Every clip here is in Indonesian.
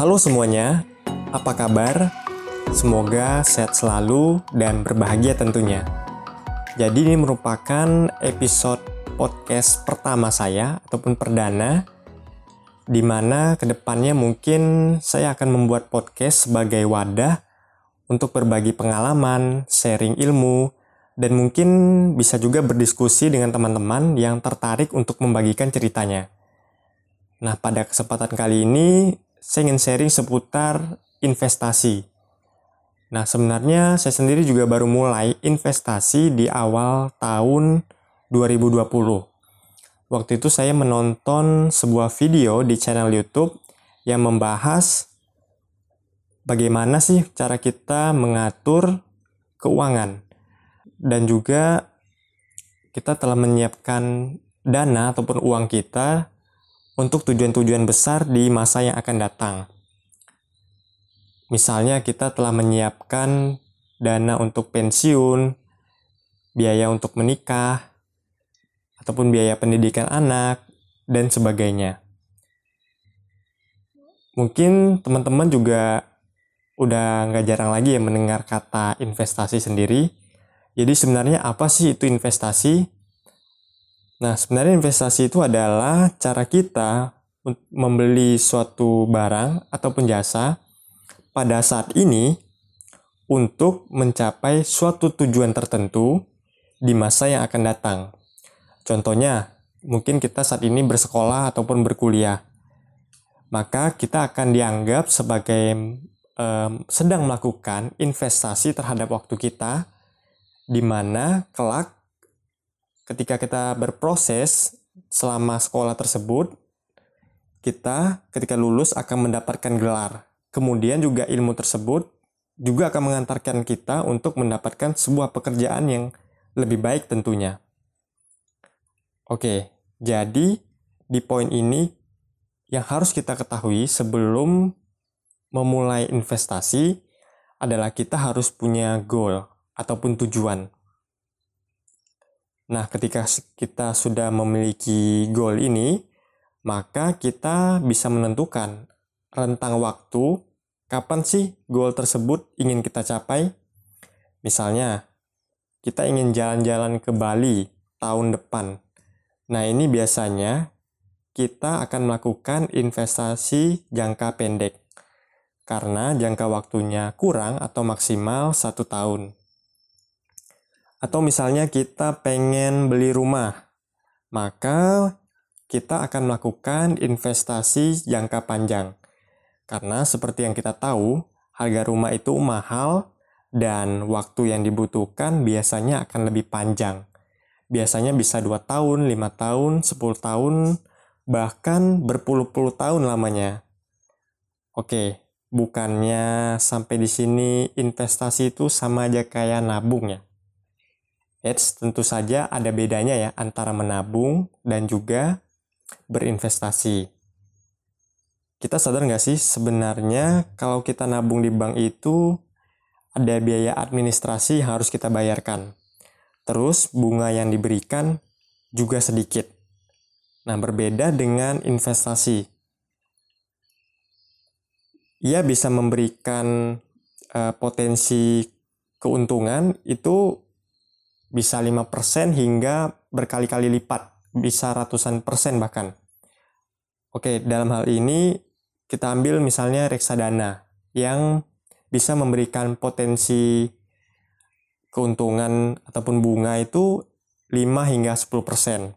Halo semuanya, apa kabar? Semoga sehat selalu dan berbahagia tentunya. Jadi ini merupakan episode podcast pertama saya ataupun perdana di mana ke depannya mungkin saya akan membuat podcast sebagai wadah untuk berbagi pengalaman, sharing ilmu, dan mungkin bisa juga berdiskusi dengan teman-teman yang tertarik untuk membagikan ceritanya. Nah, pada kesempatan kali ini saya ingin sharing seputar investasi. Nah, sebenarnya saya sendiri juga baru mulai investasi di awal tahun 2020. Waktu itu saya menonton sebuah video di channel YouTube yang membahas bagaimana sih cara kita mengatur keuangan dan juga kita telah menyiapkan dana ataupun uang kita untuk tujuan-tujuan besar di masa yang akan datang. Misalnya kita telah menyiapkan dana untuk pensiun, biaya untuk menikah, ataupun biaya pendidikan anak, dan sebagainya. Mungkin teman-teman juga udah nggak jarang lagi ya mendengar kata investasi sendiri. Jadi sebenarnya apa sih itu investasi? Nah, sebenarnya investasi itu adalah cara kita membeli suatu barang ataupun jasa pada saat ini untuk mencapai suatu tujuan tertentu di masa yang akan datang. Contohnya, mungkin kita saat ini bersekolah ataupun berkuliah. Maka kita akan dianggap sebagai um, sedang melakukan investasi terhadap waktu kita, di mana kelak ketika kita berproses selama sekolah tersebut, kita ketika lulus akan mendapatkan gelar. Kemudian juga ilmu tersebut juga akan mengantarkan kita untuk mendapatkan sebuah pekerjaan yang lebih baik tentunya. Oke, jadi di poin ini yang harus kita ketahui sebelum memulai investasi adalah kita harus punya goal ataupun tujuan. Nah, ketika kita sudah memiliki goal ini, maka kita bisa menentukan rentang waktu kapan sih goal tersebut ingin kita capai. Misalnya, kita ingin jalan-jalan ke Bali tahun depan. Nah, ini biasanya kita akan melakukan investasi jangka pendek karena jangka waktunya kurang atau maksimal satu tahun. Atau misalnya kita pengen beli rumah, maka kita akan melakukan investasi jangka panjang. Karena seperti yang kita tahu, harga rumah itu mahal dan waktu yang dibutuhkan biasanya akan lebih panjang biasanya bisa 2 tahun, 5 tahun, 10 tahun, bahkan berpuluh-puluh tahun lamanya. Oke, bukannya sampai di sini investasi itu sama aja kayak nabung ya. Eits, tentu saja ada bedanya ya antara menabung dan juga berinvestasi. Kita sadar nggak sih sebenarnya kalau kita nabung di bank itu ada biaya administrasi yang harus kita bayarkan. Terus bunga yang diberikan juga sedikit. Nah, berbeda dengan investasi. Ia bisa memberikan uh, potensi keuntungan itu bisa 5% hingga berkali-kali lipat, bisa ratusan persen bahkan. Oke, dalam hal ini kita ambil misalnya reksadana yang bisa memberikan potensi keuntungan ataupun bunga itu 5 hingga 10%.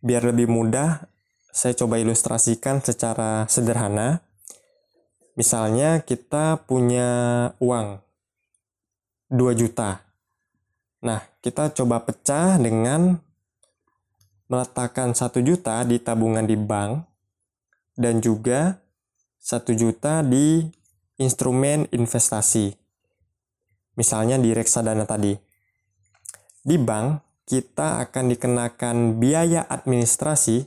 Biar lebih mudah, saya coba ilustrasikan secara sederhana. Misalnya kita punya uang 2 juta. Nah, kita coba pecah dengan meletakkan 1 juta di tabungan di bank dan juga 1 juta di instrumen investasi misalnya di reksadana tadi. Di bank, kita akan dikenakan biaya administrasi,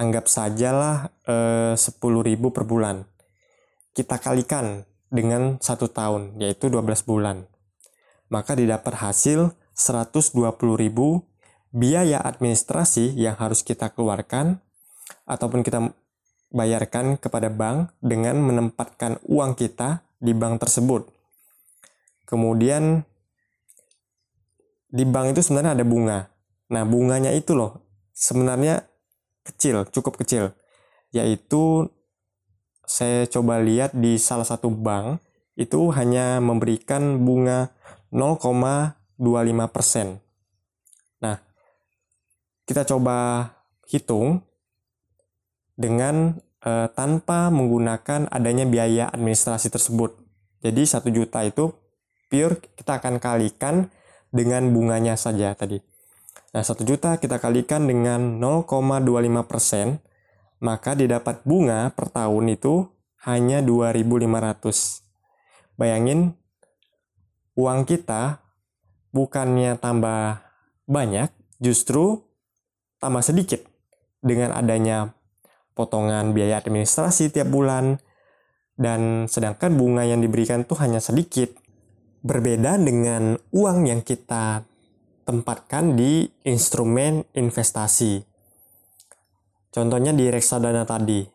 anggap sajalah eh, 10.000 per bulan. Kita kalikan dengan satu tahun, yaitu 12 bulan. Maka didapat hasil 120.000 biaya administrasi yang harus kita keluarkan ataupun kita bayarkan kepada bank dengan menempatkan uang kita di bank tersebut. Kemudian di bank itu sebenarnya ada bunga. Nah, bunganya itu loh sebenarnya kecil, cukup kecil. Yaitu saya coba lihat di salah satu bank itu hanya memberikan bunga 0,25%. Nah, kita coba hitung dengan eh, tanpa menggunakan adanya biaya administrasi tersebut. Jadi satu juta itu pure kita akan kalikan dengan bunganya saja tadi. Nah, satu juta kita kalikan dengan 0,25 persen, maka didapat bunga per tahun itu hanya 2.500. Bayangin, uang kita bukannya tambah banyak, justru tambah sedikit dengan adanya potongan biaya administrasi tiap bulan, dan sedangkan bunga yang diberikan itu hanya sedikit. Berbeda dengan uang yang kita tempatkan di instrumen investasi. Contohnya di reksadana tadi.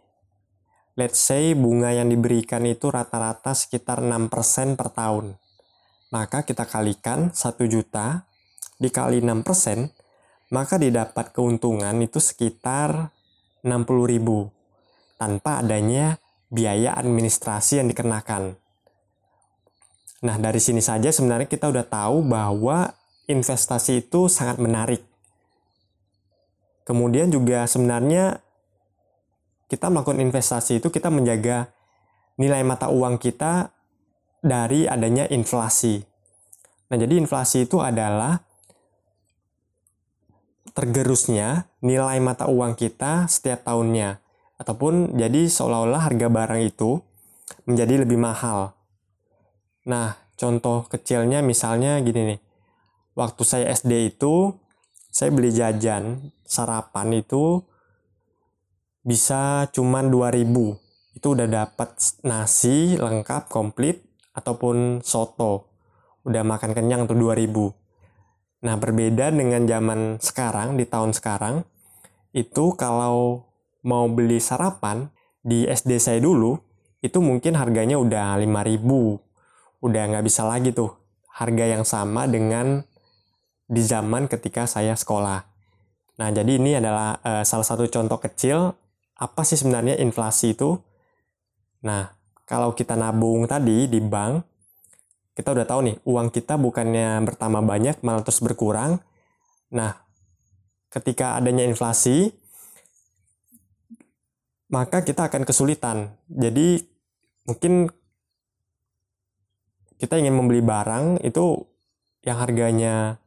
Let's say bunga yang diberikan itu rata-rata sekitar 6% per tahun. Maka kita kalikan 1 juta dikali 6%, maka didapat keuntungan itu sekitar 60 ribu tanpa adanya biaya administrasi yang dikenakan. Nah, dari sini saja sebenarnya kita udah tahu bahwa investasi itu sangat menarik. Kemudian juga sebenarnya kita melakukan investasi itu kita menjaga nilai mata uang kita dari adanya inflasi. Nah, jadi inflasi itu adalah tergerusnya nilai mata uang kita setiap tahunnya ataupun jadi seolah-olah harga barang itu menjadi lebih mahal. Nah, contoh kecilnya misalnya gini nih waktu saya SD itu saya beli jajan sarapan itu bisa cuman 2000 itu udah dapat nasi lengkap komplit ataupun soto udah makan kenyang tuh 2000 nah berbeda dengan zaman sekarang di tahun sekarang itu kalau mau beli sarapan di SD saya dulu itu mungkin harganya udah 5000 udah nggak bisa lagi tuh harga yang sama dengan di zaman ketika saya sekolah. Nah, jadi ini adalah uh, salah satu contoh kecil apa sih sebenarnya inflasi itu. Nah, kalau kita nabung tadi di bank, kita udah tahu nih, uang kita bukannya bertambah banyak, malah terus berkurang. Nah, ketika adanya inflasi, maka kita akan kesulitan. Jadi, mungkin kita ingin membeli barang itu yang harganya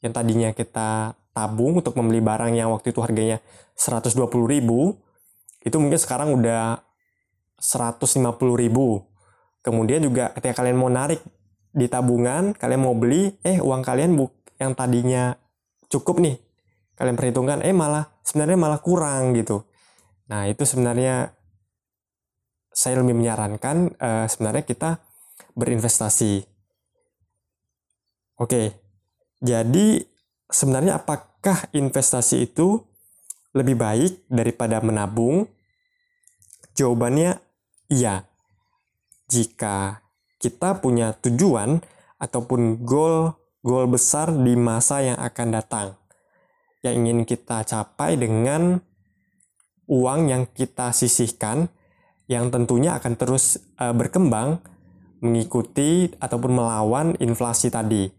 yang tadinya kita tabung untuk membeli barang yang waktu itu harganya 120 ribu itu mungkin sekarang udah 150 ribu. Kemudian juga ketika kalian mau narik di tabungan kalian mau beli eh uang kalian buk yang tadinya cukup nih kalian perhitungkan eh malah sebenarnya malah kurang gitu. Nah itu sebenarnya saya lebih menyarankan uh, sebenarnya kita berinvestasi. Oke jadi sebenarnya apakah investasi itu lebih baik daripada menabung? Jawabannya iya. Jika kita punya tujuan ataupun goal goal besar di masa yang akan datang yang ingin kita capai dengan uang yang kita sisihkan yang tentunya akan terus uh, berkembang mengikuti ataupun melawan inflasi tadi.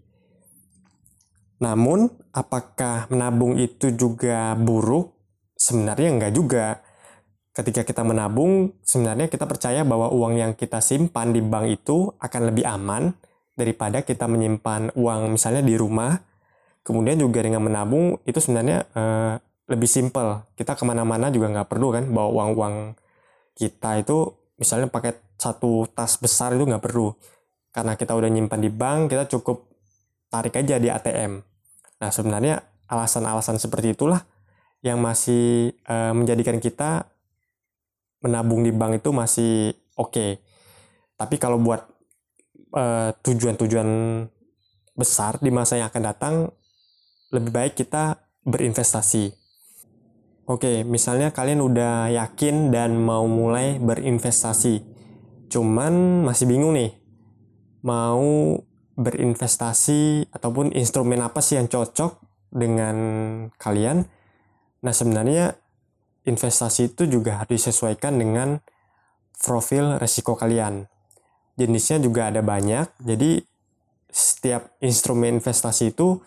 Namun, apakah menabung itu juga buruk? Sebenarnya enggak juga. Ketika kita menabung, sebenarnya kita percaya bahwa uang yang kita simpan di bank itu akan lebih aman daripada kita menyimpan uang misalnya di rumah. Kemudian juga dengan menabung itu sebenarnya uh, lebih simpel. Kita ke mana-mana juga nggak perlu kan bawa uang-uang kita itu misalnya pakai satu tas besar itu nggak perlu. Karena kita udah nyimpan di bank, kita cukup tarik aja di ATM. Nah, sebenarnya alasan-alasan seperti itulah yang masih uh, menjadikan kita menabung di bank itu masih oke. Okay. Tapi kalau buat tujuan tujuan-tujuan besar di masa yang akan datang, lebih baik kita berinvestasi. Oke, misalnya kalian udah yakin dan mau mulai berinvestasi, cuman masih bingung nih, mau berinvestasi ataupun instrumen apa sih yang cocok dengan kalian. Nah, sebenarnya investasi itu juga harus disesuaikan dengan profil resiko kalian. Jenisnya juga ada banyak, jadi setiap instrumen investasi itu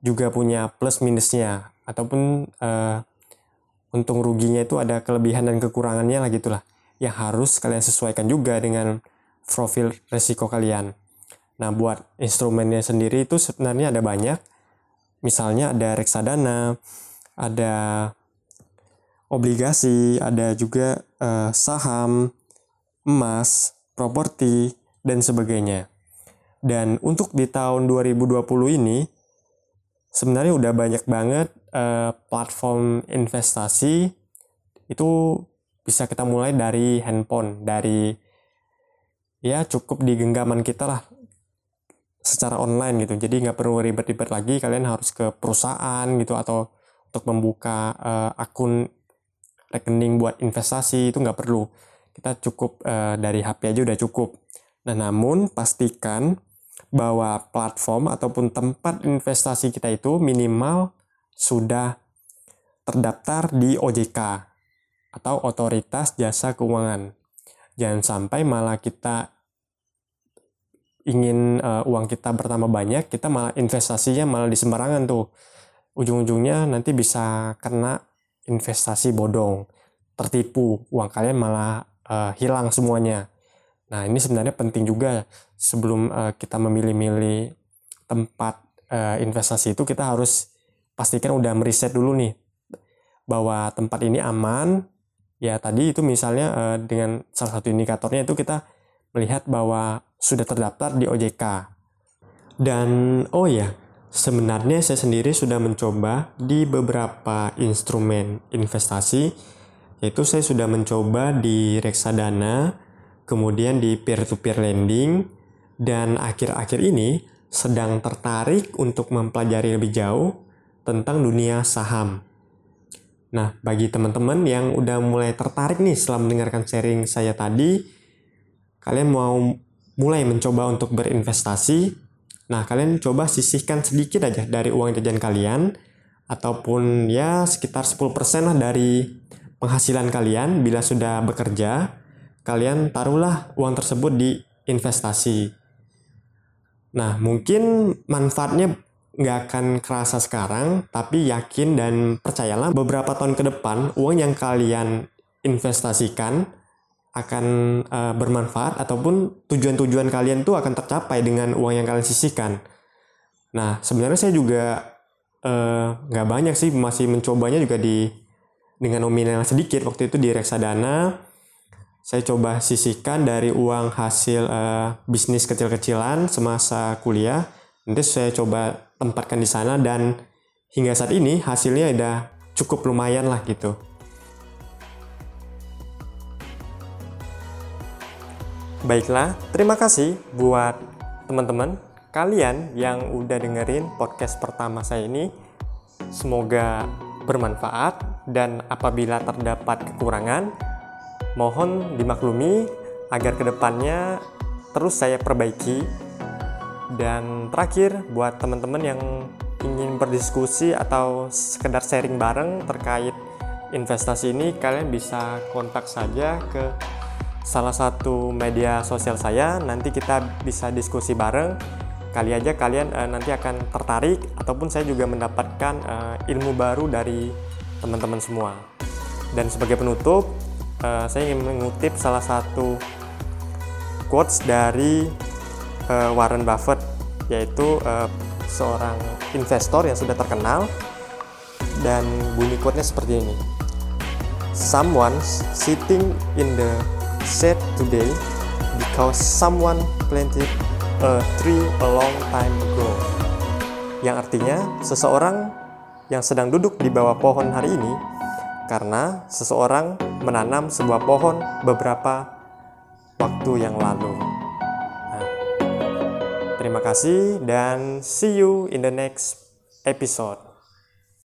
juga punya plus minusnya ataupun uh, untung ruginya itu ada kelebihan dan kekurangannya lah gitulah yang harus kalian sesuaikan juga dengan profil resiko kalian. Nah, buat instrumennya sendiri itu sebenarnya ada banyak. Misalnya ada reksadana, ada obligasi, ada juga uh, saham, emas, properti, dan sebagainya. Dan untuk di tahun 2020 ini, sebenarnya udah banyak banget uh, platform investasi itu bisa kita mulai dari handphone, dari ya cukup di genggaman kita lah secara online gitu. Jadi nggak perlu ribet-ribet lagi, kalian harus ke perusahaan gitu atau untuk membuka uh, akun rekening buat investasi itu nggak perlu. Kita cukup uh, dari HP aja udah cukup. Nah, namun pastikan bahwa platform ataupun tempat investasi kita itu minimal sudah terdaftar di OJK atau Otoritas Jasa Keuangan. Jangan sampai malah kita ingin uh, uang kita bertambah banyak, kita malah investasinya malah di sembarangan tuh. Ujung-ujungnya nanti bisa kena investasi bodong, tertipu, uang kalian malah uh, hilang semuanya. Nah, ini sebenarnya penting juga sebelum uh, kita memilih-milih tempat uh, investasi itu kita harus pastikan udah meriset dulu nih bahwa tempat ini aman. Ya, tadi itu misalnya uh, dengan salah satu indikatornya itu kita melihat bahwa sudah terdaftar di OJK. Dan oh ya, Sebenarnya saya sendiri sudah mencoba di beberapa instrumen investasi, yaitu saya sudah mencoba di reksadana, kemudian di peer-to-peer lending, dan akhir-akhir ini sedang tertarik untuk mempelajari lebih jauh tentang dunia saham. Nah, bagi teman-teman yang udah mulai tertarik nih setelah mendengarkan sharing saya tadi, kalian mau mulai mencoba untuk berinvestasi, Nah, kalian coba sisihkan sedikit aja dari uang jajan kalian ataupun ya sekitar 10% lah dari penghasilan kalian bila sudah bekerja, kalian taruhlah uang tersebut di investasi. Nah, mungkin manfaatnya nggak akan kerasa sekarang, tapi yakin dan percayalah beberapa tahun ke depan uang yang kalian investasikan akan uh, bermanfaat ataupun tujuan-tujuan kalian tuh akan tercapai dengan uang yang kalian sisihkan. Nah, sebenarnya saya juga eh, nggak uh, banyak sih masih mencobanya juga di dengan nominal sedikit. Waktu itu di reksadana saya coba sisihkan dari uang hasil uh, bisnis kecil-kecilan semasa kuliah. Nanti saya coba tempatkan di sana dan hingga saat ini hasilnya udah cukup lumayan lah gitu Baiklah, terima kasih buat teman-teman kalian yang udah dengerin podcast pertama saya ini. Semoga bermanfaat dan apabila terdapat kekurangan, mohon dimaklumi agar ke depannya terus saya perbaiki. Dan terakhir, buat teman-teman yang ingin berdiskusi atau sekedar sharing bareng terkait investasi ini, kalian bisa kontak saja ke salah satu media sosial saya. Nanti kita bisa diskusi bareng. Kali aja kalian uh, nanti akan tertarik ataupun saya juga mendapatkan uh, ilmu baru dari teman-teman semua. Dan sebagai penutup, uh, saya ingin mengutip salah satu quotes dari uh, Warren Buffett yaitu uh, seorang investor yang sudah terkenal dan bunyi quote-nya seperti ini. Someone sitting in the said today because someone planted a tree a long time ago. Yang artinya seseorang yang sedang duduk di bawah pohon hari ini karena seseorang menanam sebuah pohon beberapa waktu yang lalu. Nah, terima kasih dan see you in the next episode.